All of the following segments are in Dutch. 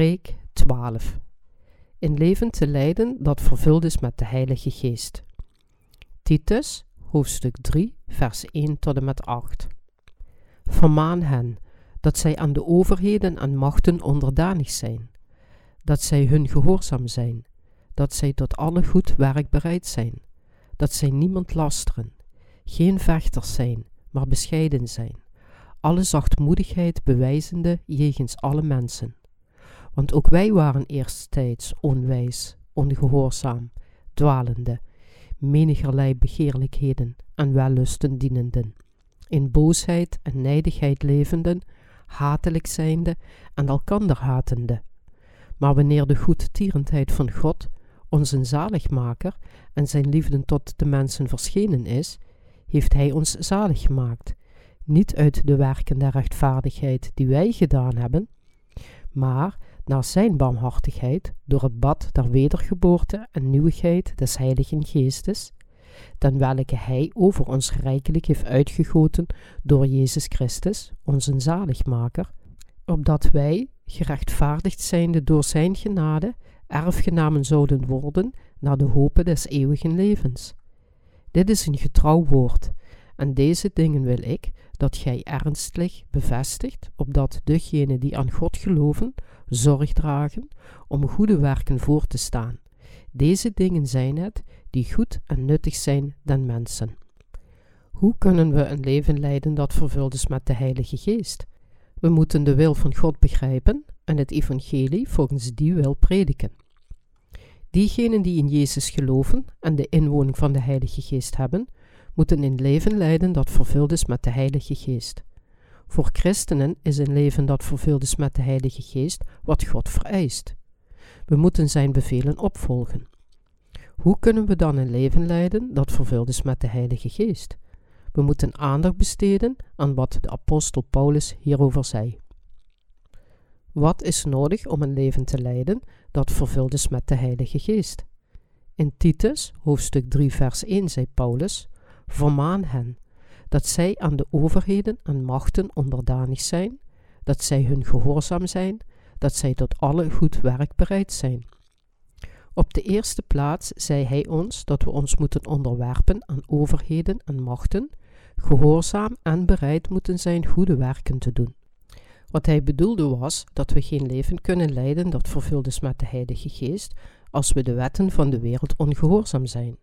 Preek 12. Een leven te leiden dat vervuld is met de Heilige Geest. Titus, hoofdstuk 3, vers 1 tot en met 8. Vermaan hen dat zij aan de overheden en machten onderdanig zijn, dat zij hun gehoorzaam zijn, dat zij tot alle goed werk bereid zijn, dat zij niemand lasteren, geen vechters zijn, maar bescheiden zijn, alle zachtmoedigheid bewijzende jegens alle mensen want ook wij waren eersttijds onwijs, ongehoorzaam, dwalende, menigerlei begeerlijkheden en wellusten dienenden, in boosheid en nijdigheid levenden, hatelijk zijnde en elkander hatende. Maar wanneer de goedtierendheid van God, onze zaligmaker, en zijn liefde tot de mensen verschenen is, heeft hij ons zalig gemaakt, niet uit de werken der rechtvaardigheid die wij gedaan hebben, maar naar zijn barmhartigheid door het bad der wedergeboorte en nieuwigheid des Heiligen Geestes, ten welke hij over ons rijkelijk heeft uitgegoten door Jezus Christus, onze zaligmaker, opdat wij, gerechtvaardigd zijnde door zijn genade, erfgenamen zouden worden naar de hope des eeuwigen levens. Dit is een getrouw woord, en deze dingen wil ik dat gij ernstig bevestigt, opdat degenen die aan God geloven, zorg dragen om goede werken voor te staan. Deze dingen zijn het die goed en nuttig zijn den mensen. Hoe kunnen we een leven leiden dat vervuld is met de Heilige Geest? We moeten de wil van God begrijpen en het evangelie volgens die wil prediken. Diegenen die in Jezus geloven en de inwoning van de Heilige Geest hebben, moeten een leven leiden dat vervuld is met de Heilige Geest. Voor christenen is een leven dat vervuld is met de Heilige Geest wat God vereist. We moeten zijn bevelen opvolgen. Hoe kunnen we dan een leven leiden dat vervuld is met de Heilige Geest? We moeten aandacht besteden aan wat de apostel Paulus hierover zei. Wat is nodig om een leven te leiden dat vervuld is met de Heilige Geest? In Titus, hoofdstuk 3, vers 1, zei Paulus: Vermaan hen dat zij aan de overheden en machten onderdanig zijn, dat zij hun gehoorzaam zijn, dat zij tot alle goed werk bereid zijn. Op de eerste plaats zei hij ons dat we ons moeten onderwerpen aan overheden en machten, gehoorzaam en bereid moeten zijn goede werken te doen. Wat hij bedoelde was dat we geen leven kunnen leiden dat vervuld is met de Heilige Geest als we de wetten van de wereld ongehoorzaam zijn.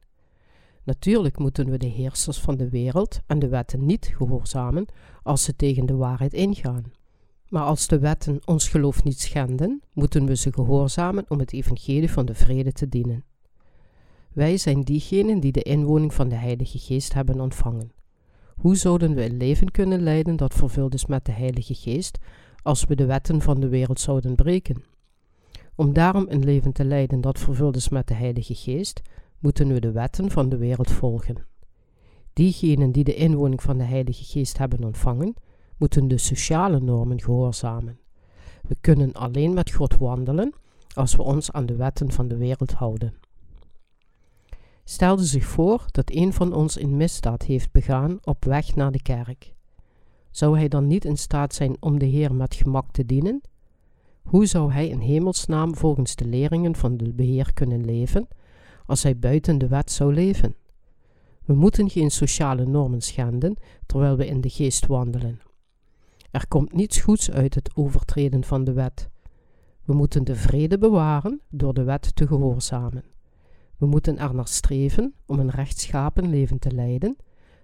Natuurlijk moeten we de heersers van de wereld en de wetten niet gehoorzamen als ze tegen de waarheid ingaan. Maar als de wetten ons geloof niet schenden, moeten we ze gehoorzamen om het evangelie van de vrede te dienen. Wij zijn diegenen die de inwoning van de Heilige Geest hebben ontvangen. Hoe zouden we een leven kunnen leiden dat vervuld is met de Heilige Geest als we de wetten van de wereld zouden breken? Om daarom een leven te leiden dat vervuld is met de Heilige Geest, moeten we de wetten van de wereld volgen. Diegenen die de inwoning van de Heilige Geest hebben ontvangen, moeten de sociale normen gehoorzamen. We kunnen alleen met God wandelen als we ons aan de wetten van de wereld houden. Stelde zich voor dat een van ons een misdaad heeft begaan op weg naar de kerk. Zou hij dan niet in staat zijn om de Heer met gemak te dienen? Hoe zou hij in hemelsnaam volgens de leringen van de beheer kunnen leven als hij buiten de wet zou leven. We moeten geen sociale normen schenden terwijl we in de geest wandelen. Er komt niets goeds uit het overtreden van de wet. We moeten de vrede bewaren door de wet te gehoorzamen. We moeten er naar streven om een rechtschapen leven te leiden,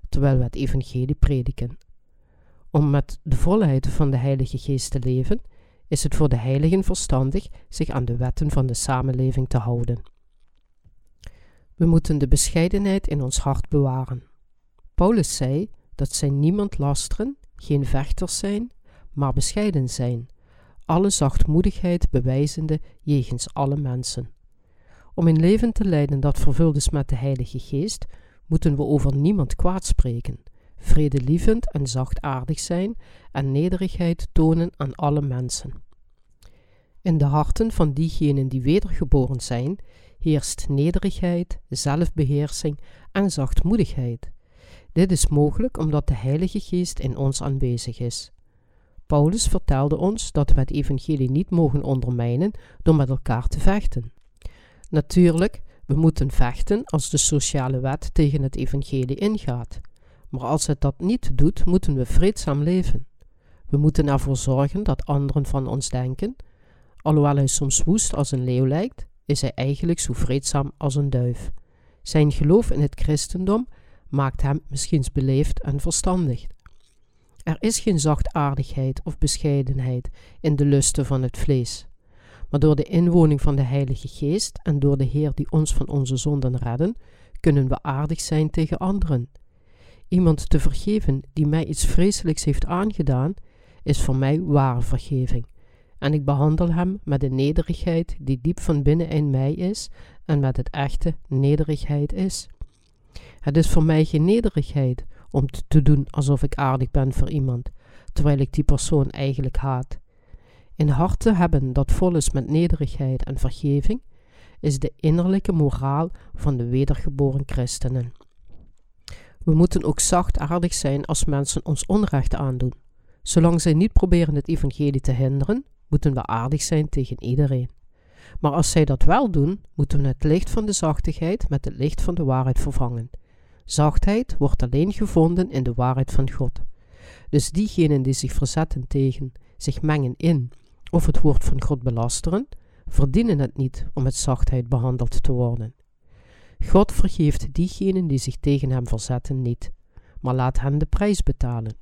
terwijl we het evangelie prediken. Om met de volheid van de Heilige Geest te leven, is het voor de heiligen verstandig zich aan de wetten van de samenleving te houden. We moeten de bescheidenheid in ons hart bewaren. Paulus zei dat zij niemand lasteren, geen vechters zijn, maar bescheiden zijn, alle zachtmoedigheid bewijzende jegens alle mensen. Om een leven te leiden dat vervuld is met de Heilige Geest, moeten we over niemand kwaad spreken, vredelievend en zachtaardig zijn en nederigheid tonen aan alle mensen. In de harten van diegenen die wedergeboren zijn, heerst nederigheid, zelfbeheersing en zachtmoedigheid. Dit is mogelijk omdat de Heilige Geest in ons aanwezig is. Paulus vertelde ons dat we het evangelie niet mogen ondermijnen door met elkaar te vechten. Natuurlijk, we moeten vechten als de sociale wet tegen het evangelie ingaat. Maar als het dat niet doet, moeten we vreedzaam leven. We moeten ervoor zorgen dat anderen van ons denken. Alhoewel hij soms woest als een leeuw lijkt, is hij eigenlijk zo vreedzaam als een duif. Zijn geloof in het christendom maakt hem misschien beleefd en verstandig. Er is geen zachtaardigheid of bescheidenheid in de lusten van het vlees. Maar door de inwoning van de Heilige Geest en door de Heer die ons van onze zonden redden, kunnen we aardig zijn tegen anderen. Iemand te vergeven die mij iets vreselijks heeft aangedaan, is voor mij ware vergeving. En ik behandel hem met de nederigheid die diep van binnen in mij is en met het echte nederigheid is. Het is voor mij geen nederigheid om te doen alsof ik aardig ben voor iemand, terwijl ik die persoon eigenlijk haat. In hart te hebben dat vol is met nederigheid en vergeving, is de innerlijke moraal van de wedergeboren christenen. We moeten ook zachtaardig zijn als mensen ons onrecht aandoen. Zolang zij niet proberen het evangelie te hinderen, moeten we aardig zijn tegen iedereen. Maar als zij dat wel doen, moeten we het licht van de zachtigheid met het licht van de waarheid vervangen. Zachtheid wordt alleen gevonden in de waarheid van God. Dus diegenen die zich verzetten tegen, zich mengen in of het woord van God belasteren, verdienen het niet om met zachtheid behandeld te worden. God vergeeft diegenen die zich tegen hem verzetten niet, maar laat hen de prijs betalen.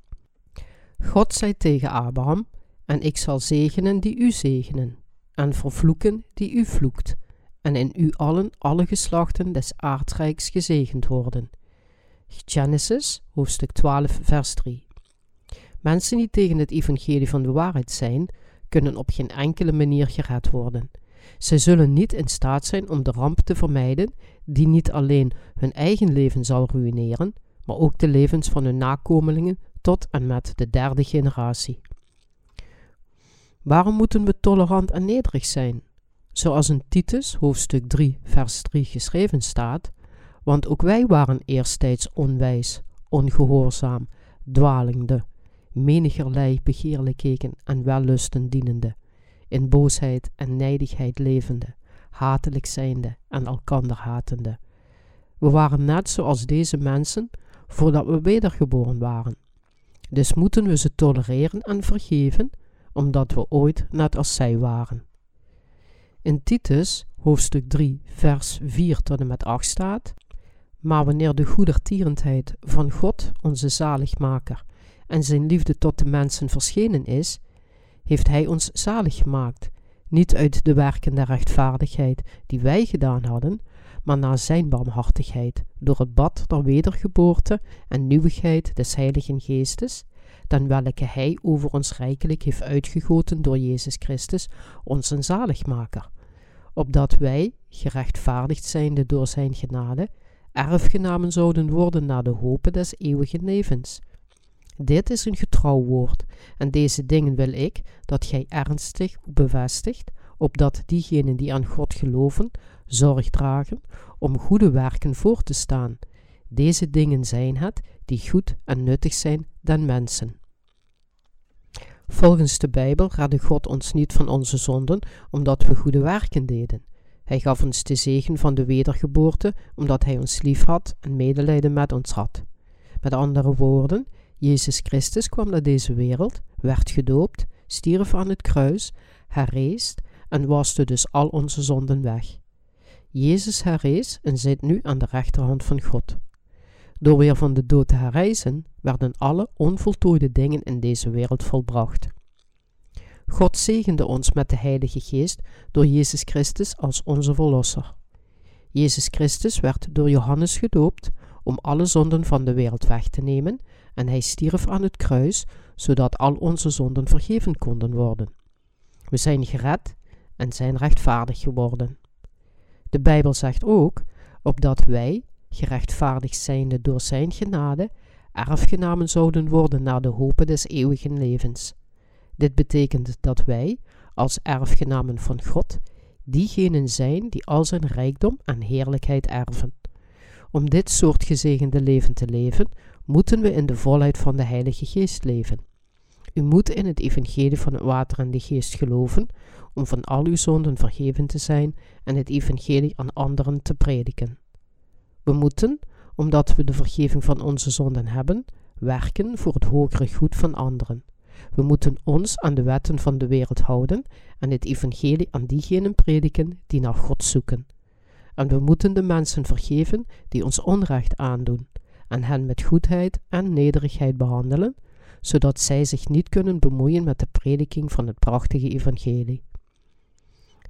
God zei tegen Abraham: En ik zal zegenen die u zegenen, en vervloeken die u vloekt, en in u allen alle geslachten des aardrijks gezegend worden. Genesis, hoofdstuk 12, vers 3. Mensen die tegen het evangelie van de waarheid zijn, kunnen op geen enkele manier gered worden. Zij zullen niet in staat zijn om de ramp te vermijden, die niet alleen hun eigen leven zal ruïneren, maar ook de levens van hun nakomelingen tot en met de derde generatie. Waarom moeten we tolerant en nederig zijn? Zoals in Titus, hoofdstuk 3, vers 3 geschreven staat: Want ook wij waren eerstijds onwijs, ongehoorzaam, dwalende, menigerlei begeerlijkheden en wellusten dienende, in boosheid en nijdigheid levende, hatelijk zijnde en elkander hatende. We waren net zoals deze mensen voordat we wedergeboren waren. Dus moeten we ze tolereren en vergeven, omdat we ooit net als zij waren. In Titus, hoofdstuk 3, vers 4 tot en met 8 staat: Maar wanneer de goedertierendheid van God, onze zaligmaker, en zijn liefde tot de mensen verschenen is, heeft Hij ons zalig gemaakt, niet uit de werken der rechtvaardigheid die wij gedaan hadden, maar naar Zijn barmhartigheid, door het bad der wedergeboorte en nieuwigheid des Heiligen Geestes, dan welke Hij over ons rijkelijk heeft uitgegoten door Jezus Christus, onze zaligmaker, opdat wij, gerechtvaardigd zijnde door Zijn genade, erfgenamen zouden worden naar de hopen des eeuwigen levens. Dit is een getrouw woord, en deze dingen wil ik dat gij ernstig bevestigt, opdat diegenen die aan God geloven, zorg dragen om goede werken voor te staan. Deze dingen zijn het die goed en nuttig zijn den mensen. Volgens de Bijbel redde God ons niet van onze zonden, omdat we goede werken deden. Hij gaf ons de zegen van de wedergeboorte, omdat Hij ons lief had en medelijden met ons had. Met andere woorden, Jezus Christus kwam naar deze wereld, werd gedoopt, stierf aan het kruis, herreest en waste dus al onze zonden weg. Jezus herrees en zit nu aan de rechterhand van God. Door weer van de dood te herrijzen, werden alle onvoltooide dingen in deze wereld volbracht. God zegende ons met de Heilige Geest door Jezus Christus als onze Verlosser. Jezus Christus werd door Johannes gedoopt om alle zonden van de wereld weg te nemen en hij stierf aan het kruis, zodat al onze zonden vergeven konden worden. We zijn gered en zijn rechtvaardig geworden. De Bijbel zegt ook, opdat wij, gerechtvaardigd zijnde door zijn genade, erfgenamen zouden worden naar de hopen des eeuwigen levens. Dit betekent dat wij, als erfgenamen van God, diegenen zijn die al zijn rijkdom en heerlijkheid erven. Om dit soort gezegende leven te leven, moeten we in de volheid van de Heilige Geest leven. U moet in het evangelie van het water en de geest geloven om van al uw zonden vergeven te zijn en het evangelie aan anderen te prediken. We moeten, omdat we de vergeving van onze zonden hebben, werken voor het hogere goed van anderen. We moeten ons aan de wetten van de wereld houden en het evangelie aan diegenen prediken die naar God zoeken. En we moeten de mensen vergeven die ons onrecht aandoen, en hen met goedheid en nederigheid behandelen, zodat zij zich niet kunnen bemoeien met de prediking van het prachtige evangelie.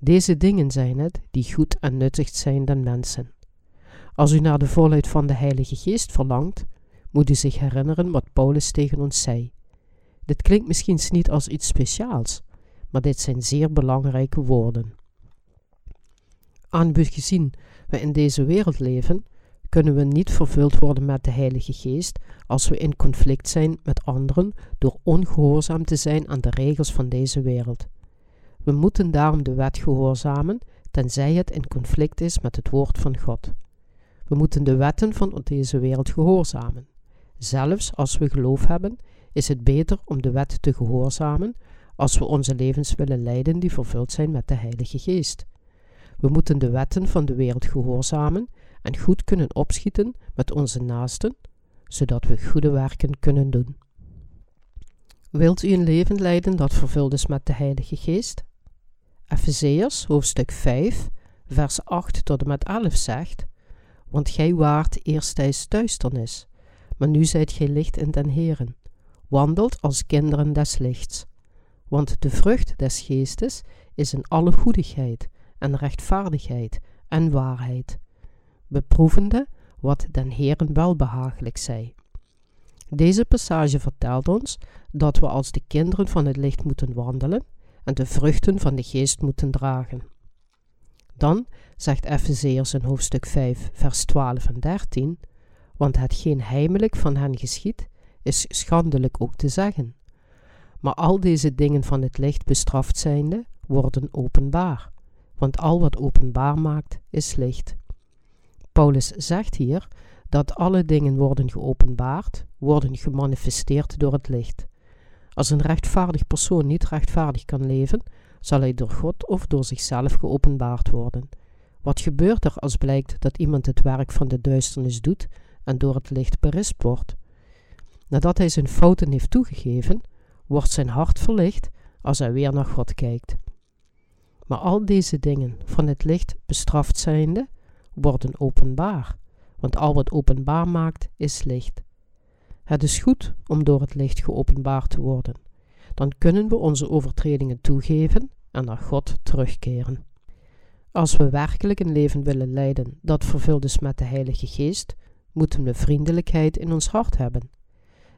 Deze dingen zijn het die goed en nuttig zijn den mensen. Als u naar de volheid van de Heilige Geest verlangt, moet u zich herinneren wat Paulus tegen ons zei. Dit klinkt misschien niet als iets speciaals, maar dit zijn zeer belangrijke woorden. Aangezien we in deze wereld leven, kunnen we niet vervuld worden met de Heilige Geest als we in conflict zijn met anderen door ongehoorzaam te zijn aan de regels van deze wereld. We moeten daarom de wet gehoorzamen, tenzij het in conflict is met het woord van God. We moeten de wetten van deze wereld gehoorzamen. Zelfs als we geloof hebben, is het beter om de wet te gehoorzamen als we onze levens willen leiden die vervuld zijn met de Heilige Geest. We moeten de wetten van de wereld gehoorzamen en goed kunnen opschieten met onze naasten, zodat we goede werken kunnen doen. Wilt u een leven leiden dat vervuld is met de Heilige Geest? Efezeërs hoofdstuk 5, vers 8 tot en met 11 zegt: Want gij waart eerst tijdens duisternis, maar nu zijt gij licht in den Heren. Wandelt als kinderen des lichts. Want de vrucht des geestes is in alle goedigheid en rechtvaardigheid en waarheid, beproevende wat den Heeren welbehagelijk zij. Deze passage vertelt ons dat we als de kinderen van het licht moeten wandelen en de vruchten van de geest moeten dragen. Dan zegt Efezeërs in hoofdstuk 5, vers 12 en 13, want hetgeen heimelijk van hen geschiet, is schandelijk ook te zeggen. Maar al deze dingen van het licht bestraft zijnde, worden openbaar, want al wat openbaar maakt, is licht. Paulus zegt hier dat alle dingen worden geopenbaard, worden gemanifesteerd door het licht. Als een rechtvaardig persoon niet rechtvaardig kan leven, zal hij door God of door zichzelf geopenbaard worden. Wat gebeurt er als blijkt dat iemand het werk van de duisternis doet en door het licht berispt wordt? Nadat hij zijn fouten heeft toegegeven, wordt zijn hart verlicht als hij weer naar God kijkt. Maar al deze dingen, van het licht bestraft zijnde, worden openbaar, want al wat openbaar maakt, is licht. Het is goed om door het licht geopenbaard te worden. Dan kunnen we onze overtredingen toegeven en naar God terugkeren. Als we werkelijk een leven willen leiden dat vervuld is met de Heilige Geest, moeten we vriendelijkheid in ons hart hebben.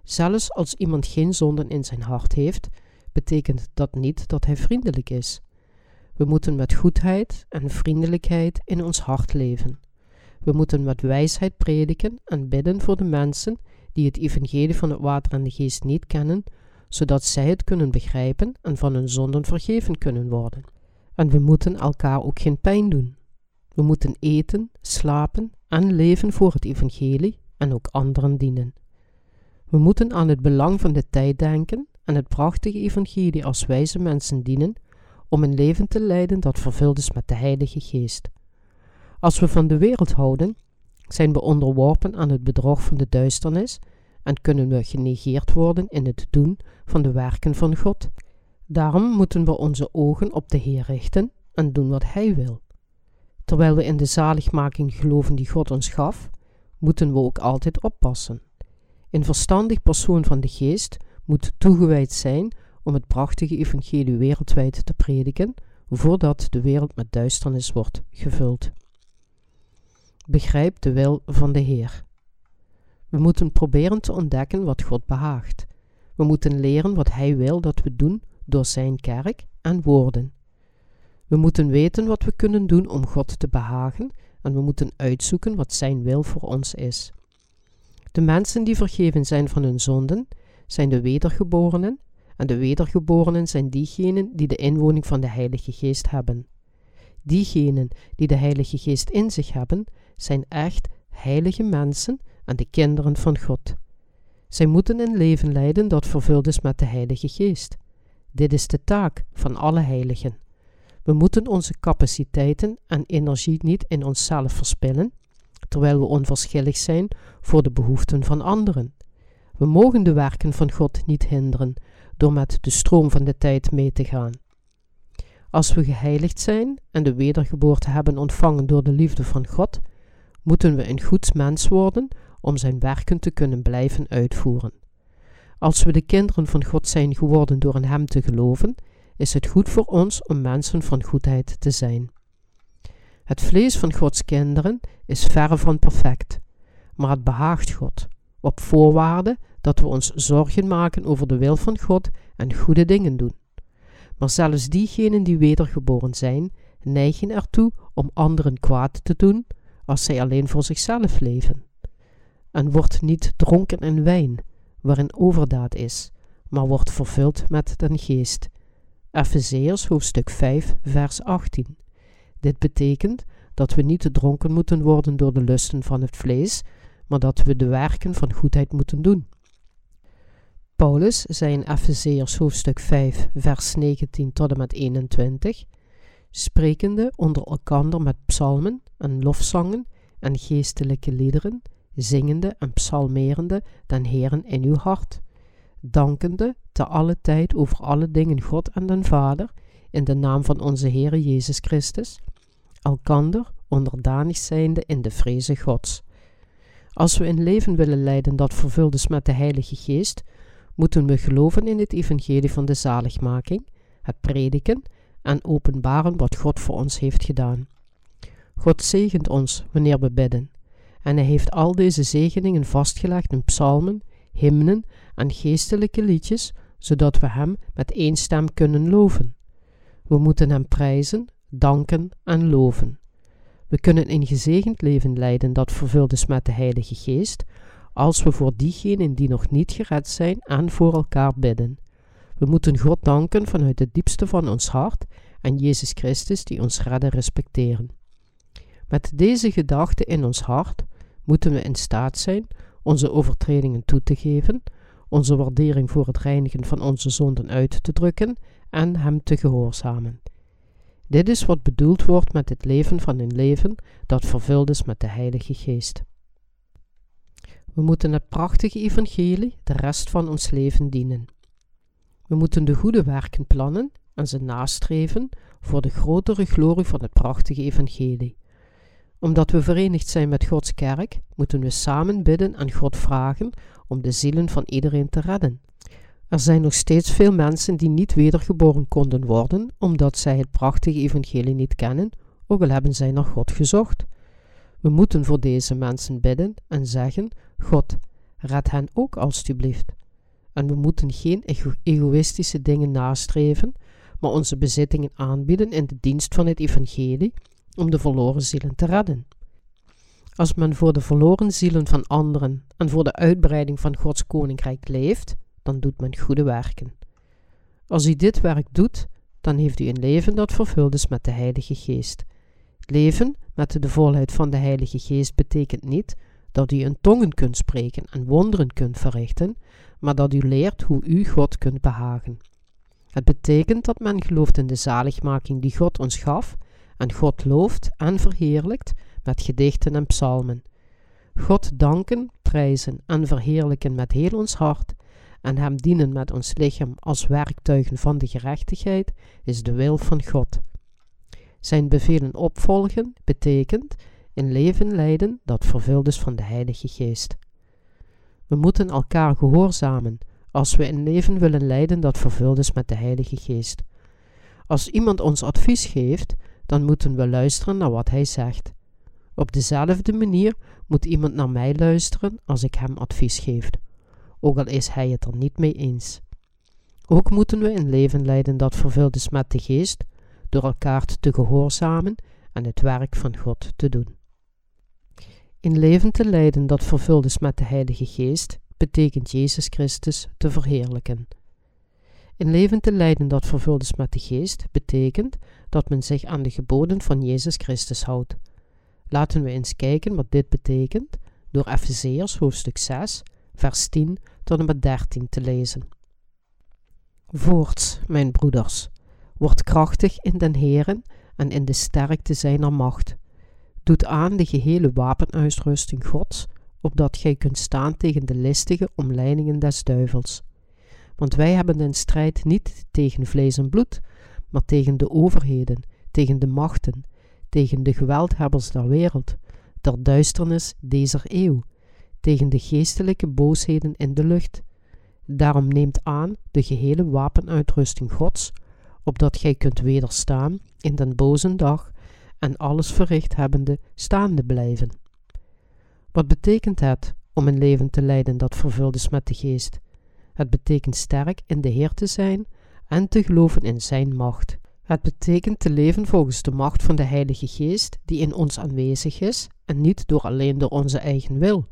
Zelfs als iemand geen zonden in zijn hart heeft, betekent dat niet dat hij vriendelijk is. We moeten met goedheid en vriendelijkheid in ons hart leven. We moeten met wijsheid prediken en bidden voor de mensen die het evangelie van het water en de geest niet kennen, zodat zij het kunnen begrijpen en van hun zonden vergeven kunnen worden. En we moeten elkaar ook geen pijn doen. We moeten eten, slapen en leven voor het evangelie en ook anderen dienen. We moeten aan het belang van de tijd denken en het prachtige evangelie als wijze mensen dienen om een leven te leiden dat vervuld is met de Heilige Geest. Als we van de wereld houden, zijn we onderworpen aan het bedrog van de duisternis en kunnen we genegeerd worden in het doen van de werken van God. Daarom moeten we onze ogen op de Heer richten en doen wat Hij wil. Terwijl we in de zaligmaking geloven die God ons gaf, moeten we ook altijd oppassen. Een verstandig persoon van de geest moet toegewijd zijn om het prachtige evangelie wereldwijd te prediken, voordat de wereld met duisternis wordt gevuld. Begrijp de wil van de Heer. We moeten proberen te ontdekken wat God behaagt. We moeten leren wat Hij wil dat we doen door Zijn kerk en woorden. We moeten weten wat we kunnen doen om God te behagen en we moeten uitzoeken wat Zijn wil voor ons is. De mensen die vergeven zijn van hun zonden, zijn de wedergeborenen, en de wedergeborenen zijn diegenen die de inwoning van de Heilige Geest hebben. Diegenen die de Heilige Geest in zich hebben, zijn echt heilige mensen en de kinderen van God. Zij moeten een leven leiden dat vervuld is met de Heilige Geest. Dit is de taak van alle heiligen. We moeten onze capaciteiten en energie niet in onszelf verspillen, terwijl we onverschillig zijn voor de behoeften van anderen. We mogen de werken van God niet hinderen door met de stroom van de tijd mee te gaan. Als we geheiligd zijn en de wedergeboorte hebben ontvangen door de liefde van God, moeten we een goed mens worden om zijn werken te kunnen blijven uitvoeren. Als we de kinderen van God zijn geworden door in Hem te geloven, is het goed voor ons om mensen van goedheid te zijn. Het vlees van Gods kinderen is verre van perfect, maar het behaagt God, op voorwaarde dat we ons zorgen maken over de wil van God en goede dingen doen. Maar zelfs diegenen die wedergeboren zijn, neigen ertoe om anderen kwaad te doen als zij alleen voor zichzelf leven. En wordt niet dronken in wijn, waarin overdaad is, maar wordt vervuld met den geest. Efezeërs hoofdstuk 5 vers 18. Dit betekent dat we niet dronken moeten worden door de lusten van het vlees, maar dat we de werken van goedheid moeten doen. Paulus zei in Efezeërs hoofdstuk 5 vers 19 tot en met 21, sprekende onder elkander met psalmen en lofzangen en geestelijke liederen, zingende en psalmerende den Heeren in uw hart, dankende te alle tijd over alle dingen God en den Vader, in de naam van onze Heere Jezus Christus, elkander onderdanig zijnde in de vreze Gods. Als we een leven willen leiden dat vervuld is met de Heilige Geest, moeten we geloven in het evangelie van de zaligmaking, het prediken en openbaren wat God voor ons heeft gedaan. God zegent ons wanneer we bidden, en Hij heeft al deze zegeningen vastgelegd in psalmen, hymnen en geestelijke liedjes, zodat we Hem met één stem kunnen loven. We moeten Hem prijzen, danken en loven. We kunnen een gezegend leven leiden dat vervuld is met de Heilige Geest, als we voor diegenen die nog niet gered zijn en voor elkaar bidden. We moeten God danken vanuit het diepste van ons hart en Jezus Christus die ons redden respecteren. Met deze gedachte in ons hart moeten we in staat zijn onze overtredingen toe te geven, onze waardering voor het reinigen van onze zonden uit te drukken en Hem te gehoorzamen. Dit is wat bedoeld wordt met het leven van een leven dat vervuld is met de Heilige Geest. We moeten het prachtige evangelie de rest van ons leven dienen. We moeten de goede werken plannen en ze nastreven voor de grotere glorie van het prachtige evangelie. Omdat we verenigd zijn met Gods kerk, moeten we samen bidden en God vragen om de zielen van iedereen te redden. Er zijn nog steeds veel mensen die niet wedergeboren konden worden, omdat zij het prachtige evangelie niet kennen, ook al hebben zij naar God gezocht. We moeten voor deze mensen bidden en zeggen: God, red hen ook alstublieft. En we moeten geen egoïstische dingen nastreven, maar onze bezittingen aanbieden in de dienst van het evangelie om de verloren zielen te redden. Als men voor de verloren zielen van anderen en voor de uitbreiding van Gods koninkrijk leeft, dan doet men goede werken. Als u dit werk doet, dan heeft u een leven dat vervuld is met de Heilige Geest. Leven met de volheid van de Heilige Geest betekent niet dat u in tongen kunt spreken en wonderen kunt verrichten, maar dat u leert hoe u God kunt behagen. Het betekent dat men gelooft in de zaligmaking die God ons gaf en God looft en verheerlijkt met gedichten en psalmen. God danken, prijzen en verheerlijken met heel ons hart en Hem dienen met ons lichaam als werktuigen van de gerechtigheid is de wil van God. Zijn bevelen opvolgen betekent een leven leiden dat vervuld is van de Heilige Geest. We moeten elkaar gehoorzamen als we een leven willen leiden dat vervuld is met de Heilige Geest. Als iemand ons advies geeft, dan moeten we luisteren naar wat hij zegt. Op dezelfde manier moet iemand naar mij luisteren als ik hem advies geef, ook al is hij het er niet mee eens. Ook moeten we een leven leiden dat vervuld is met de Geest, door elkaar te gehoorzamen en het werk van God te doen. Een leven te leiden dat vervuld is met de Heilige Geest, betekent Jezus Christus te verheerlijken. Een leven te leiden dat vervuld is met de Geest, betekent dat men zich aan de geboden van Jezus Christus houdt. Laten we eens kijken wat dit betekent door Efezeërs hoofdstuk 6, vers 10 tot en met 13 te lezen. Voorts, mijn broeders, word krachtig in den Heeren en in de sterkte zijner macht. Doet aan de gehele wapenuitrusting Gods, opdat gij kunt staan tegen de listige omleidingen des duivels. Want wij hebben den strijd niet tegen vlees en bloed, maar tegen de overheden, tegen de machten, tegen de geweldhebbers der wereld, der duisternis dezer eeuw, tegen de geestelijke boosheden in de lucht. Daarom neemt aan de gehele wapenuitrusting Gods, opdat gij kunt wederstaan in den boze dag en alles verricht hebbende staande blijven. Wat betekent het om een leven te leiden dat vervuld is met de geest? Het betekent sterk in de Heer te zijn en te geloven in Zijn macht. Het betekent te leven volgens de macht van de Heilige Geest die in ons aanwezig is en niet door alleen door onze eigen wil.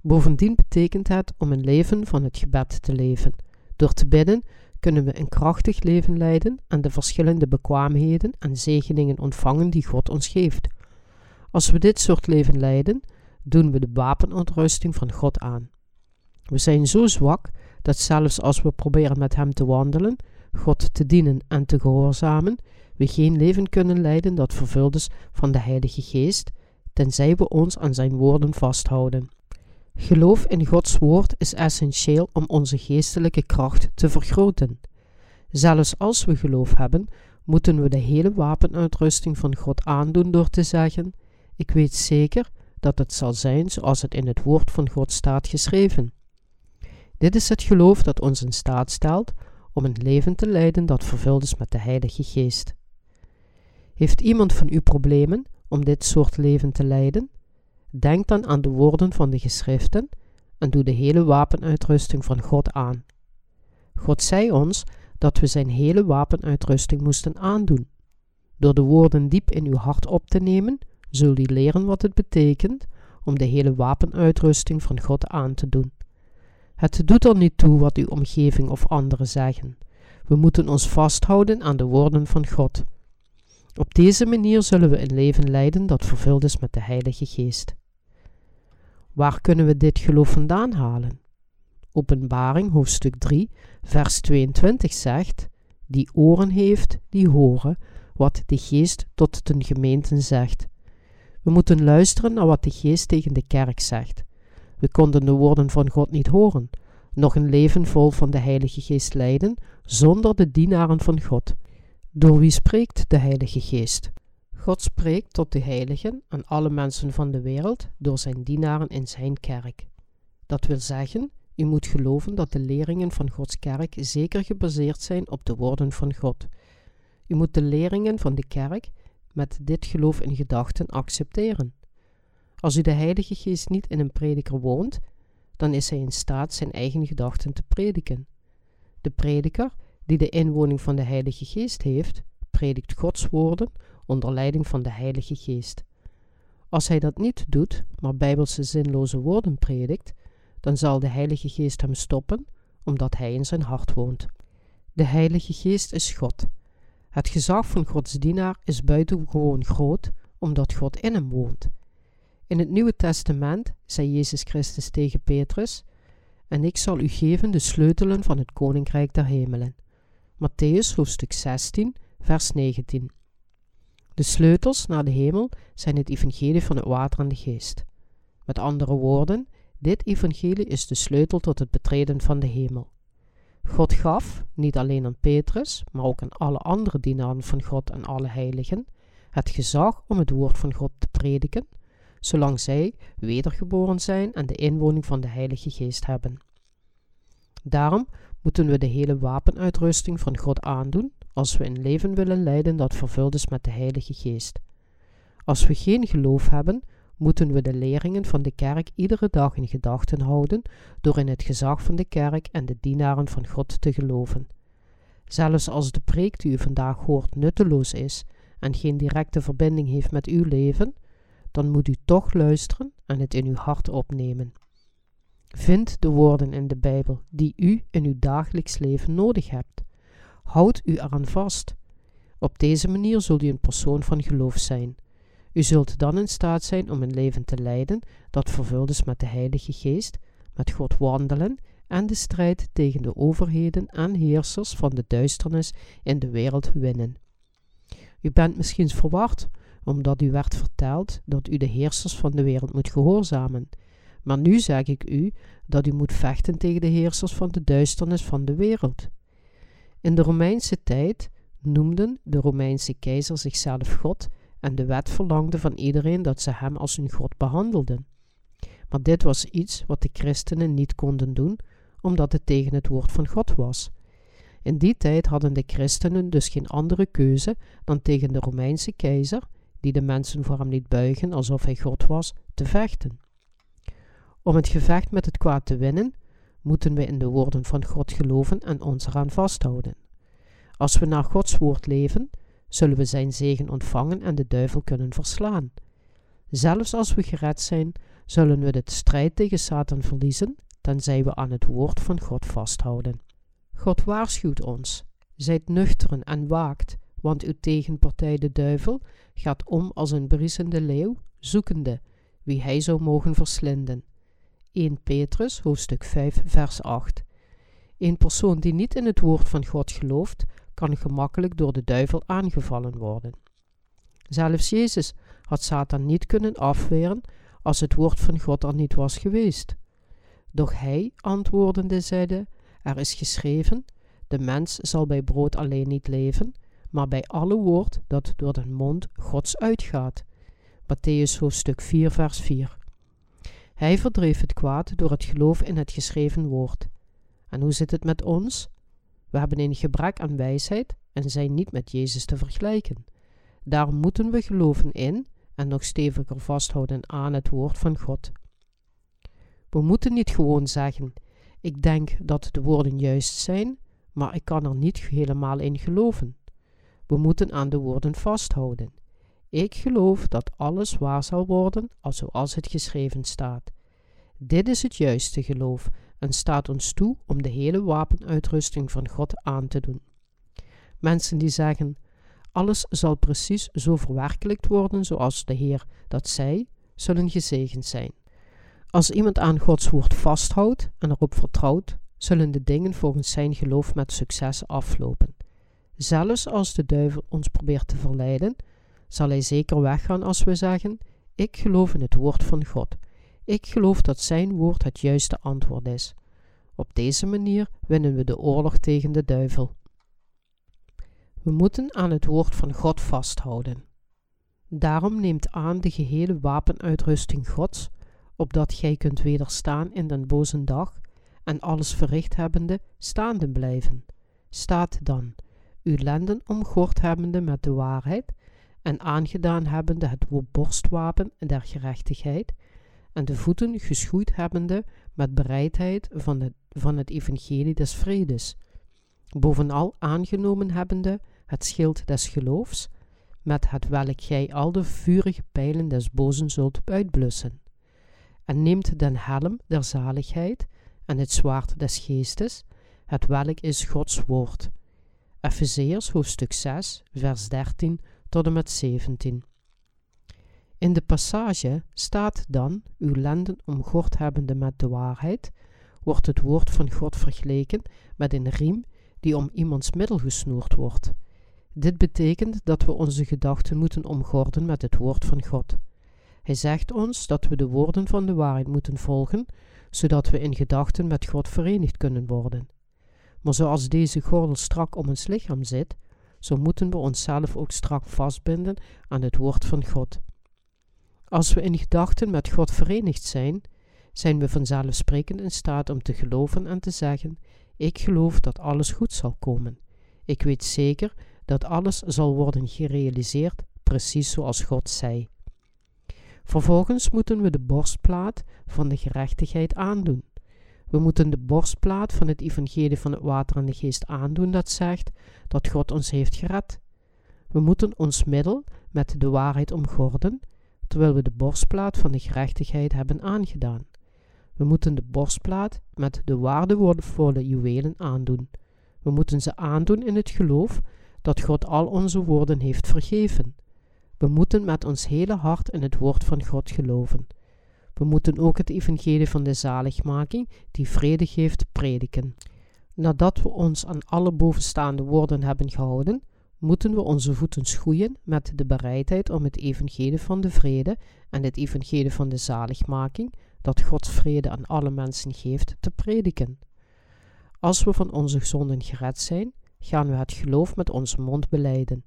Bovendien betekent het om een leven van het gebed te leven. Door te bidden kunnen we een krachtig leven leiden en de verschillende bekwaamheden en zegeningen ontvangen die God ons geeft. Als we dit soort leven leiden, doen we de wapenontrusting van God aan. We zijn zo zwak dat zelfs als we proberen met Hem te wandelen, God te dienen en te gehoorzamen, we geen leven kunnen leiden dat vervuld is van de Heilige Geest, tenzij we ons aan Zijn woorden vasthouden. Geloof in Gods woord is essentieel om onze geestelijke kracht te vergroten. Zelfs als we geloof hebben, moeten we de hele wapenuitrusting van God aandoen door te zeggen: Ik weet zeker dat het zal zijn zoals het in het woord van God staat geschreven. Dit is het geloof dat ons in staat stelt om een leven te leiden dat vervuld is met de Heilige Geest. Heeft iemand van u problemen om dit soort leven te leiden? Denk dan aan de woorden van de geschriften en doe de hele wapenuitrusting van God aan. God zei ons dat we zijn hele wapenuitrusting moesten aandoen. Door de woorden diep in uw hart op te nemen, zul u leren wat het betekent om de hele wapenuitrusting van God aan te doen. Het doet er niet toe wat uw omgeving of anderen zeggen. We moeten ons vasthouden aan de woorden van God. Op deze manier zullen we een leven leiden dat vervuld is met de Heilige Geest. Waar kunnen we dit geloof vandaan halen? Openbaring hoofdstuk 3, vers 22 zegt: Die oren heeft, die horen wat de Geest tot de gemeenten zegt. We moeten luisteren naar wat de Geest tegen de kerk zegt. We konden de woorden van God niet horen, nog een leven vol van de Heilige Geest leiden, zonder de dienaren van God. Door wie spreekt de Heilige Geest? God spreekt tot de heiligen en alle mensen van de wereld door zijn dienaren in zijn kerk. Dat wil zeggen, u moet geloven dat de leringen van Gods kerk zeker gebaseerd zijn op de woorden van God. U moet de leringen van de kerk met dit geloof in gedachten accepteren. Als u de Heilige Geest niet in een prediker woont, dan is hij in staat zijn eigen gedachten te prediken. De prediker, die de inwoning van de Heilige Geest heeft, predikt Gods woorden onder leiding van de Heilige Geest. Als hij dat niet doet, maar bijbelse zinloze woorden predikt, dan zal de Heilige Geest hem stoppen, omdat hij in zijn hart woont. De Heilige Geest is God. Het gezag van Gods dienaar is buitengewoon groot, omdat God in hem woont. In het Nieuwe Testament zei Jezus Christus tegen Petrus: En ik zal u geven de sleutelen van het koninkrijk der hemelen. Matthäus hoofdstuk 16, vers 19. De sleutels naar de hemel zijn het evangelie van het water en de geest. Met andere woorden, dit evangelie is de sleutel tot het betreden van de hemel. God gaf, niet alleen aan Petrus, maar ook aan alle andere dienaren van God en alle heiligen, het gezag om het woord van God te prediken, zolang zij wedergeboren zijn en de inwoning van de Heilige Geest hebben. Daarom moeten we de hele wapenuitrusting van God aandoen als we een leven willen leiden dat vervuld is met de Heilige Geest. Als we geen geloof hebben, moeten we de leringen van de kerk iedere dag in gedachten houden door in het gezag van de kerk en de dienaren van God te geloven. Zelfs als de preek die u vandaag hoort nutteloos is en geen directe verbinding heeft met uw leven, dan moet u toch luisteren en het in uw hart opnemen. Vind de woorden in de Bijbel die u in uw dagelijks leven nodig hebt. Houd u eraan vast. Op deze manier zult u een persoon van geloof zijn. U zult dan in staat zijn om een leven te leiden dat vervuld is met de Heilige Geest, met God wandelen en de strijd tegen de overheden en heersers van de duisternis in de wereld winnen. U bent misschien verward omdat u werd verteld dat u de heersers van de wereld moet gehoorzamen. Maar nu zeg ik u dat u moet vechten tegen de heersers van de duisternis van de wereld. In de Romeinse tijd noemden de Romeinse keizer zichzelf God en de wet verlangde van iedereen dat ze hem als hun God behandelden. Maar dit was iets wat de christenen niet konden doen, omdat het tegen het woord van God was. In die tijd hadden de christenen dus geen andere keuze dan tegen de Romeinse keizer, die de mensen voor hem liet buigen alsof hij God was, te vechten. Om het gevecht met het kwaad te winnen, moeten we in de woorden van God geloven en ons eraan vasthouden. Als we naar Gods woord leven, zullen we zijn zegen ontvangen en de duivel kunnen verslaan. Zelfs als we gered zijn, zullen we de strijd tegen Satan verliezen, tenzij we aan het woord van God vasthouden. God waarschuwt ons: zijt nuchteren en waakt, want uw tegenpartij de duivel gaat om als een briesende leeuw, zoekende wie hij zou mogen verslinden. 1 Petrus, hoofdstuk 5, vers 8. Een persoon die niet in het woord van God gelooft, kan gemakkelijk door de duivel aangevallen worden. Zelfs Jezus had Satan niet kunnen afweren als het woord van God er niet was geweest. Doch hij, antwoordende, zeide: Er is geschreven: De mens zal bij brood alleen niet leven, maar bij alle woord dat door de mond Gods uitgaat. Matthäus hoofdstuk 4, vers 4. Hij verdreef het kwaad door het geloof in het geschreven woord. En hoe zit het met ons? We hebben een gebrek aan wijsheid en zijn niet met Jezus te vergelijken. Daarom moeten we geloven in en nog steviger vasthouden aan het woord van God. We moeten niet gewoon zeggen: Ik denk dat de woorden juist zijn, maar ik kan er niet helemaal in geloven. We moeten aan de woorden vasthouden. Ik geloof dat alles waar zal worden, als zoals het geschreven staat. Dit is het juiste geloof en staat ons toe om de hele wapenuitrusting van God aan te doen. Mensen die zeggen: alles zal precies zo verwerkelijkt worden zoals de Heer dat zei, zullen gezegend zijn. Als iemand aan Gods woord vasthoudt en erop vertrouwt, zullen de dingen volgens zijn geloof met succes aflopen. Zelfs als de duivel ons probeert te verleiden, zal hij zeker weggaan als we zeggen: Ik geloof in het woord van God. Ik geloof dat zijn woord het juiste antwoord is. Op deze manier winnen we de oorlog tegen de duivel. We moeten aan het woord van God vasthouden. Daarom neemt aan de gehele wapenuitrusting Gods, opdat gij kunt wederstaan in den boze dag en alles verricht hebbende staande blijven. Staat dan, uw lenden omgord hebbende met de waarheid en aangedaan hebbende het borstwapen der gerechtigheid en de voeten geschoeid hebbende met bereidheid van het, van het evangelie des vredes, bovenal aangenomen hebbende het schild des geloofs, met het welk gij al de vurige pijlen des bozen zult uitblussen. En neemt den helm der zaligheid en het zwaard des geestes, het welk is Gods woord. Efezeërs hoofdstuk 6, vers 13 tot en met 17. In de passage staat dan, uw lenden omgord hebbende met de waarheid, wordt het woord van God vergeleken met een riem die om iemands middel gesnoerd wordt. Dit betekent dat we onze gedachten moeten omgorden met het woord van God. Hij zegt ons dat we de woorden van de waarheid moeten volgen, zodat we in gedachten met God verenigd kunnen worden. Maar zoals deze gordel strak om ons lichaam zit, zo moeten we onszelf ook strak vastbinden aan het woord van God. Als we in gedachten met God verenigd zijn, zijn we vanzelfsprekend in staat om te geloven en te zeggen: Ik geloof dat alles goed zal komen. Ik weet zeker dat alles zal worden gerealiseerd precies zoals God zei. Vervolgens moeten we de borstplaat van de gerechtigheid aandoen. We moeten de borstplaat van het evangelie van het water en de geest aandoen dat zegt dat God ons heeft gered. We moeten ons middel met de waarheid omgorden, terwijl we de borstplaat van de gerechtigheid hebben aangedaan. We moeten de borstplaat met de waardevolle juwelen aandoen. We moeten ze aandoen in het geloof dat God al onze woorden heeft vergeven. We moeten met ons hele hart in het woord van God geloven. We moeten ook het evangelie van de zaligmaking, die vrede geeft, prediken. Nadat we ons aan alle bovenstaande woorden hebben gehouden, moeten we onze voeten schoeien met de bereidheid om het evangelie van de vrede en het evangelie van de zaligmaking, dat Gods vrede aan alle mensen geeft, te prediken. Als we van onze zonden gered zijn, gaan we het geloof met onze mond beleiden.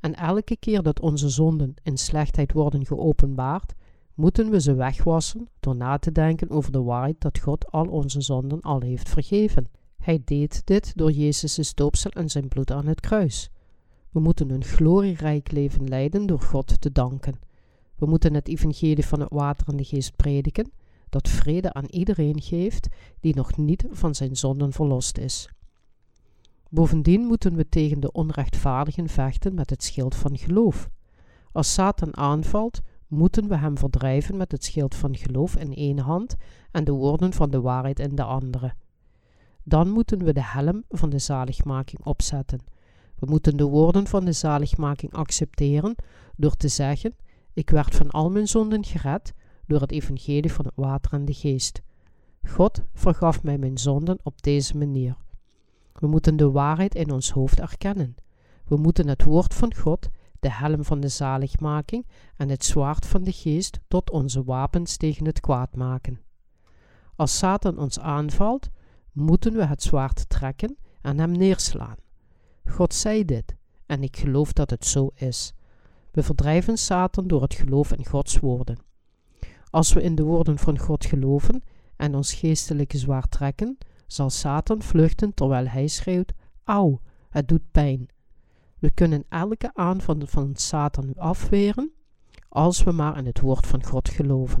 En elke keer dat onze zonden in slechtheid worden geopenbaard, moeten we ze wegwassen door na te denken over de waarheid dat God al onze zonden al heeft vergeven. Hij deed dit door Jezus' doopsel en zijn bloed aan het kruis. We moeten een glorierijk leven leiden door God te danken. We moeten het evangelie van het water en de geest prediken, dat vrede aan iedereen geeft die nog niet van zijn zonden verlost is. Bovendien moeten we tegen de onrechtvaardigen vechten met het schild van geloof. Als Satan aanvalt, moeten we hem verdrijven met het schild van geloof in één hand en de woorden van de waarheid in de andere. Dan moeten we de helm van de zaligmaking opzetten. We moeten de woorden van de zaligmaking accepteren door te zeggen: Ik werd van al mijn zonden gered door het evangelie van het water en de geest. God vergaf mij mijn zonden op deze manier. We moeten de waarheid in ons hoofd erkennen. We moeten het woord van God, de helm van de zaligmaking en het zwaard van de geest tot onze wapens tegen het kwaad maken. Als Satan ons aanvalt, moeten we het zwaard trekken en hem neerslaan. God zei dit, en ik geloof dat het zo is. We verdrijven Satan door het geloof in Gods woorden. Als we in de woorden van God geloven en ons geestelijke zwaard trekken, zal Satan vluchten terwijl hij schreeuwt: Auw, het doet pijn. We kunnen elke aanval van Satan afweren als we maar in het woord van God geloven.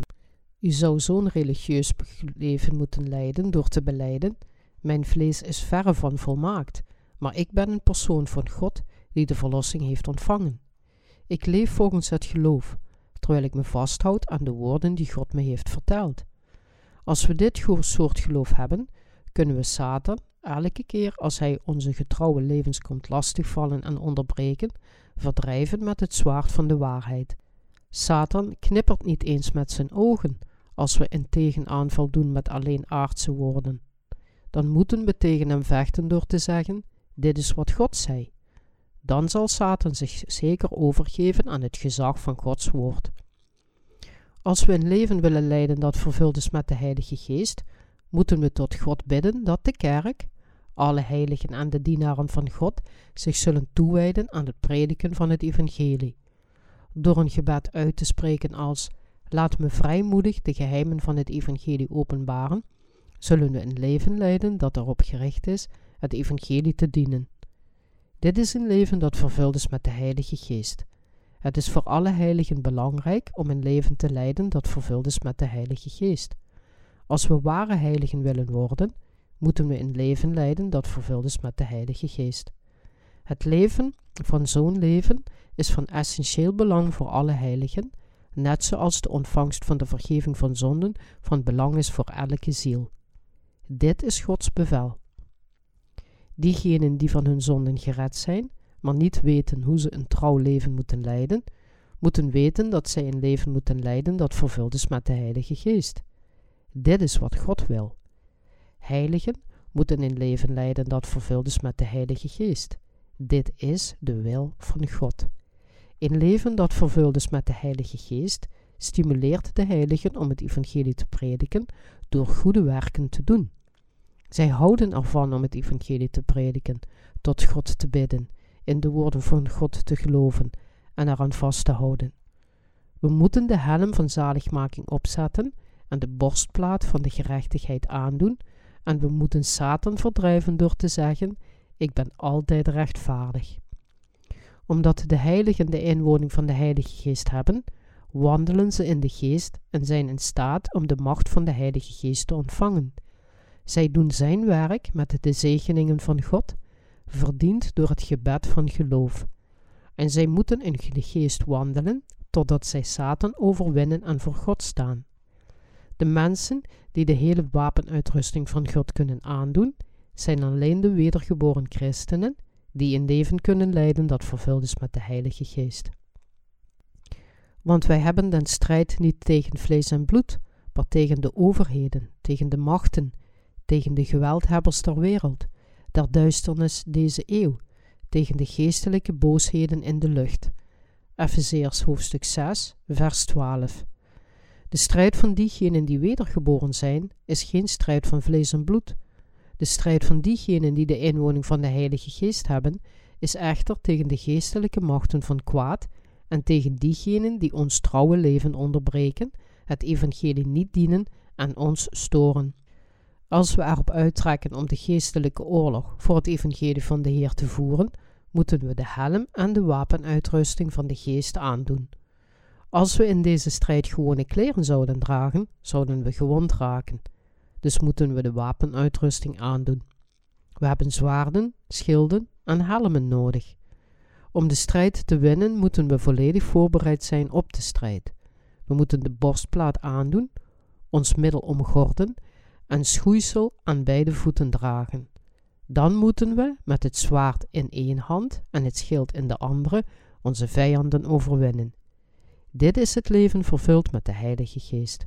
U zou zo'n religieus leven moeten leiden door te beleiden: Mijn vlees is verre van volmaakt, maar ik ben een persoon van God die de verlossing heeft ontvangen. Ik leef volgens het geloof, terwijl ik me vasthoud aan de woorden die God me heeft verteld. Als we dit soort geloof hebben, kunnen we Satan elke keer als hij onze getrouwe levens komt lastigvallen en onderbreken, verdrijven met het zwaard van de waarheid. Satan knippert niet eens met zijn ogen als we een tegenaanval doen met alleen aardse woorden. Dan moeten we tegen hem vechten door te zeggen: Dit is wat God zei. Dan zal Satan zich zeker overgeven aan het gezag van Gods woord. Als we een leven willen leiden dat vervuld is met de Heilige Geest, moeten we tot God bidden dat de kerk, alle heiligen en de dienaren van God, zich zullen toewijden aan het prediken van het evangelie. Door een gebed uit te spreken als Laat me vrijmoedig de geheimen van het evangelie openbaren, zullen we een leven leiden dat erop gericht is het evangelie te dienen. Dit is een leven dat vervuld is met de Heilige Geest. Het is voor alle heiligen belangrijk om een leven te leiden dat vervuld is met de Heilige Geest. Als we ware heiligen willen worden, moeten we een leven leiden dat vervuld is met de Heilige Geest. Het leven van zo'n leven is van essentieel belang voor alle heiligen, net zoals de ontvangst van de vergeving van zonden van belang is voor elke ziel. Dit is Gods bevel. Diegenen die van hun zonden gered zijn, maar niet weten hoe ze een trouw leven moeten leiden, moeten weten dat zij een leven moeten leiden dat vervuld is met de Heilige Geest. Dit is wat God wil. Heiligen moeten een leven leiden dat vervuld is met de Heilige Geest. Dit is de wil van God. Een leven dat vervuld is met de Heilige Geest stimuleert de heiligen om het evangelie te prediken door goede werken te doen. Zij houden ervan om het evangelie te prediken, tot God te bidden, in de woorden van God te geloven en eraan vast te houden. We moeten de helm van zaligmaking opzetten de borstplaat van de gerechtigheid aandoen, en we moeten Satan verdrijven door te zeggen: Ik ben altijd rechtvaardig. Omdat de heiligen de inwoning van de Heilige Geest hebben, wandelen ze in de Geest en zijn in staat om de macht van de Heilige Geest te ontvangen. Zij doen zijn werk met de zegeningen van God, verdiend door het gebed van geloof. En zij moeten in de Geest wandelen, totdat zij Satan overwinnen en voor God staan. De mensen die de hele wapenuitrusting van God kunnen aandoen, zijn alleen de wedergeboren christenen die een leven kunnen leiden dat vervuld is met de Heilige Geest. Want wij hebben den strijd niet tegen vlees en bloed, maar tegen de overheden, tegen de machten, tegen de geweldhebbers ter wereld, der duisternis deze eeuw, tegen de geestelijke boosheden in de lucht. Efezeers hoofdstuk 6, vers 12. De strijd van diegenen die wedergeboren zijn, is geen strijd van vlees en bloed. De strijd van diegenen die de inwoning van de Heilige Geest hebben, is echter tegen de geestelijke machten van kwaad en tegen diegenen die ons trouwe leven onderbreken, het evangelie niet dienen en ons storen. Als we erop uittrekken om de geestelijke oorlog voor het evangelie van de Heer te voeren, moeten we de helm en de wapenuitrusting van de geest aandoen. Als we in deze strijd gewone kleren zouden dragen, zouden we gewond raken. Dus moeten we de wapenuitrusting aandoen. We hebben zwaarden, schilden en helmen nodig. Om de strijd te winnen moeten we volledig voorbereid zijn op de strijd. We moeten de borstplaat aandoen, ons middel omgorden en schoeisel aan beide voeten dragen. Dan moeten we, met het zwaard in één hand en het schild in de andere, onze vijanden overwinnen. Dit is het leven vervuld met de Heilige Geest.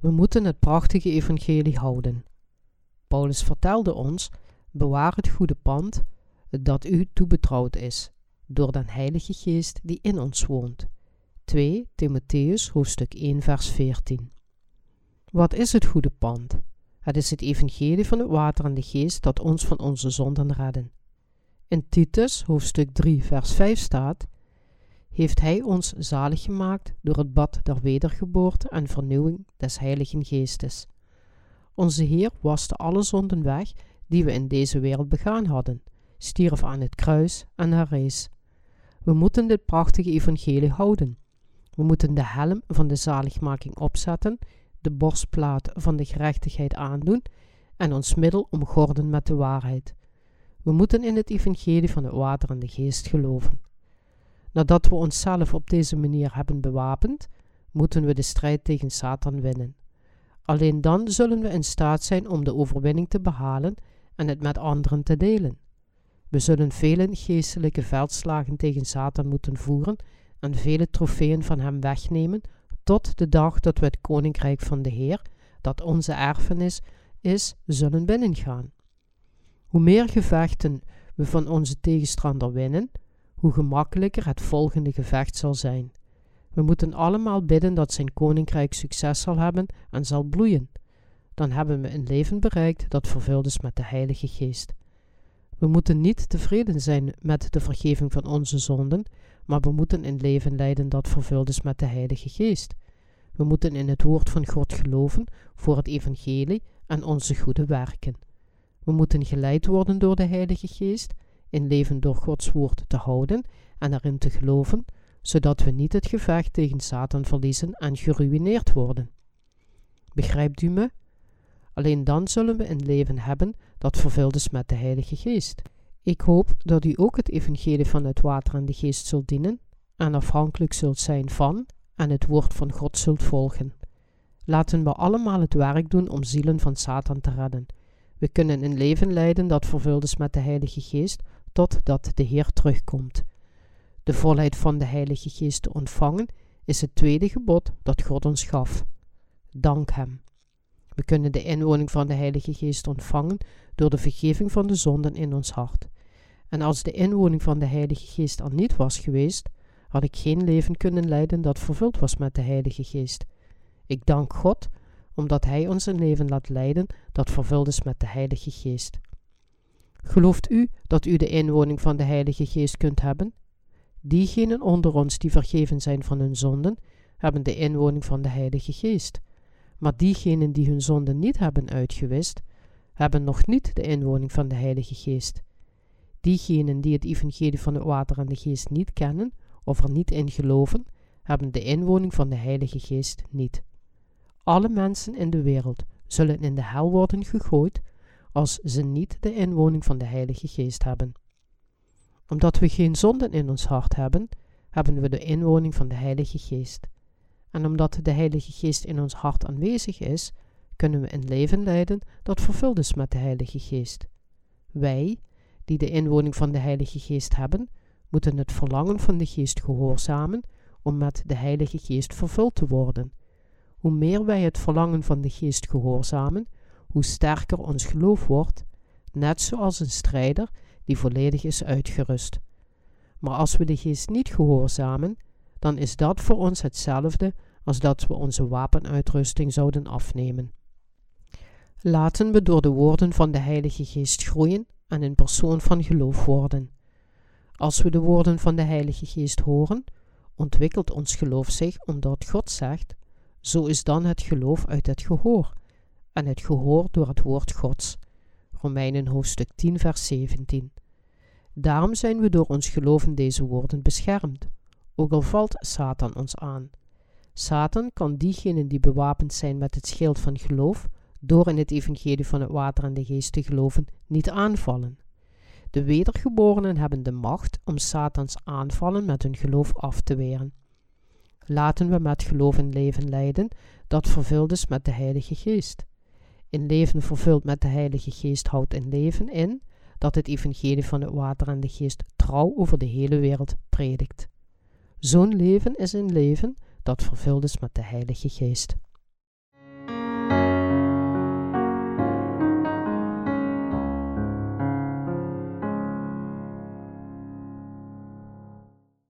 We moeten het prachtige evangelie houden. Paulus vertelde ons: bewaar het goede pand dat u toebetrouwd is, door den Heilige Geest die in ons woont. 2 Timotheus hoofdstuk 1 vers 14 Wat is het goede pand? Het is het evangelie van het water en de geest dat ons van onze zonden redden. In Titus hoofdstuk 3 vers 5 staat heeft Hij ons zalig gemaakt door het bad der wedergeboorte en vernieuwing des Heiligen Geestes. Onze Heer waste alle zonden weg die we in deze wereld begaan hadden, stierf aan het kruis en herrees. We moeten dit prachtige evangelie houden. We moeten de helm van de zaligmaking opzetten, de borstplaat van de gerechtigheid aandoen en ons middel omgorden met de waarheid. We moeten in het evangelie van het water en de geest geloven. Nadat we onszelf op deze manier hebben bewapend, moeten we de strijd tegen Satan winnen. Alleen dan zullen we in staat zijn om de overwinning te behalen en het met anderen te delen. We zullen vele geestelijke veldslagen tegen Satan moeten voeren en vele trofeeën van hem wegnemen, tot de dag dat we het koninkrijk van de Heer, dat onze erfenis is, zullen binnengaan. Hoe meer gevechten we van onze tegenstander winnen, hoe gemakkelijker het volgende gevecht zal zijn. We moeten allemaal bidden dat zijn koninkrijk succes zal hebben en zal bloeien. Dan hebben we een leven bereikt dat vervuld is met de Heilige Geest. We moeten niet tevreden zijn met de vergeving van onze zonden, maar we moeten een leven leiden dat vervuld is met de Heilige Geest. We moeten in het woord van God geloven voor het evangelie en onze goede werken. We moeten geleid worden door de Heilige Geest in leven door Gods woord te houden en erin te geloven, zodat we niet het gevecht tegen Satan verliezen en geruineerd worden. Begrijpt u me? Alleen dan zullen we een leven hebben dat vervuld is met de Heilige Geest. Ik hoop dat u ook het evangelie van het water en de geest zult dienen en afhankelijk zult zijn van en het woord van God zult volgen. Laten we allemaal het werk doen om zielen van Satan te redden. We kunnen een leven leiden dat vervuld is met de Heilige Geest, totdat de Heer terugkomt. De volheid van de Heilige Geest te ontvangen is het tweede gebod dat God ons gaf. Dank Hem. We kunnen de inwoning van de Heilige Geest ontvangen door de vergeving van de zonden in ons hart. En als de inwoning van de Heilige Geest er niet was geweest, had ik geen leven kunnen leiden dat vervuld was met de Heilige Geest. Ik dank God omdat Hij ons een leven laat leiden dat vervuld is met de Heilige Geest. Gelooft u dat u de inwoning van de Heilige Geest kunt hebben? Diegenen onder ons die vergeven zijn van hun zonden, hebben de inwoning van de Heilige Geest. Maar diegenen die hun zonden niet hebben uitgewist, hebben nog niet de inwoning van de Heilige Geest. Diegenen die het evangelie van het water en de geest niet kennen of er niet in geloven, hebben de inwoning van de Heilige Geest niet. Alle mensen in de wereld zullen in de hel worden gegooid als ze niet de inwoning van de Heilige Geest hebben. Omdat we geen zonden in ons hart hebben, hebben we de inwoning van de Heilige Geest. En omdat de Heilige Geest in ons hart aanwezig is, kunnen we een leven leiden dat vervuld is met de Heilige Geest. Wij, die de inwoning van de Heilige Geest hebben, moeten het verlangen van de Geest gehoorzamen om met de Heilige Geest vervuld te worden. hoe meer wij het verlangen van de geest gehoorzamen, hoe sterker ons geloof wordt, net zoals een strijder die volledig is uitgerust. Maar als we de geest niet gehoorzamen, dan is dat voor ons hetzelfde als dat we onze wapenuitrusting zouden afnemen. Laten we door de woorden van de Heilige Geest groeien en een persoon van geloof worden. Als we de woorden van de Heilige Geest horen, ontwikkelt ons geloof zich omdat God zegt: Zo is dan het geloof uit het gehoor, en het gehoor door het woord Gods. Romeinen hoofdstuk 10, vers 17. Daarom zijn we door ons geloof in deze woorden beschermd, ook al valt Satan ons aan. Satan kan diegenen die bewapend zijn met het schild van geloof, door in het evangelie van het water en de geest te geloven, niet aanvallen. De wedergeborenen hebben de macht om Satans aanvallen met hun geloof af te weren. Laten we met geloof een leven leiden dat vervuld is met de Heilige Geest. Een leven vervuld met de Heilige Geest houdt een leven in dat het evangelie van het water en de geest trouw over de hele wereld predikt. Zo'n leven is een leven dat vervuld is met de Heilige Geest.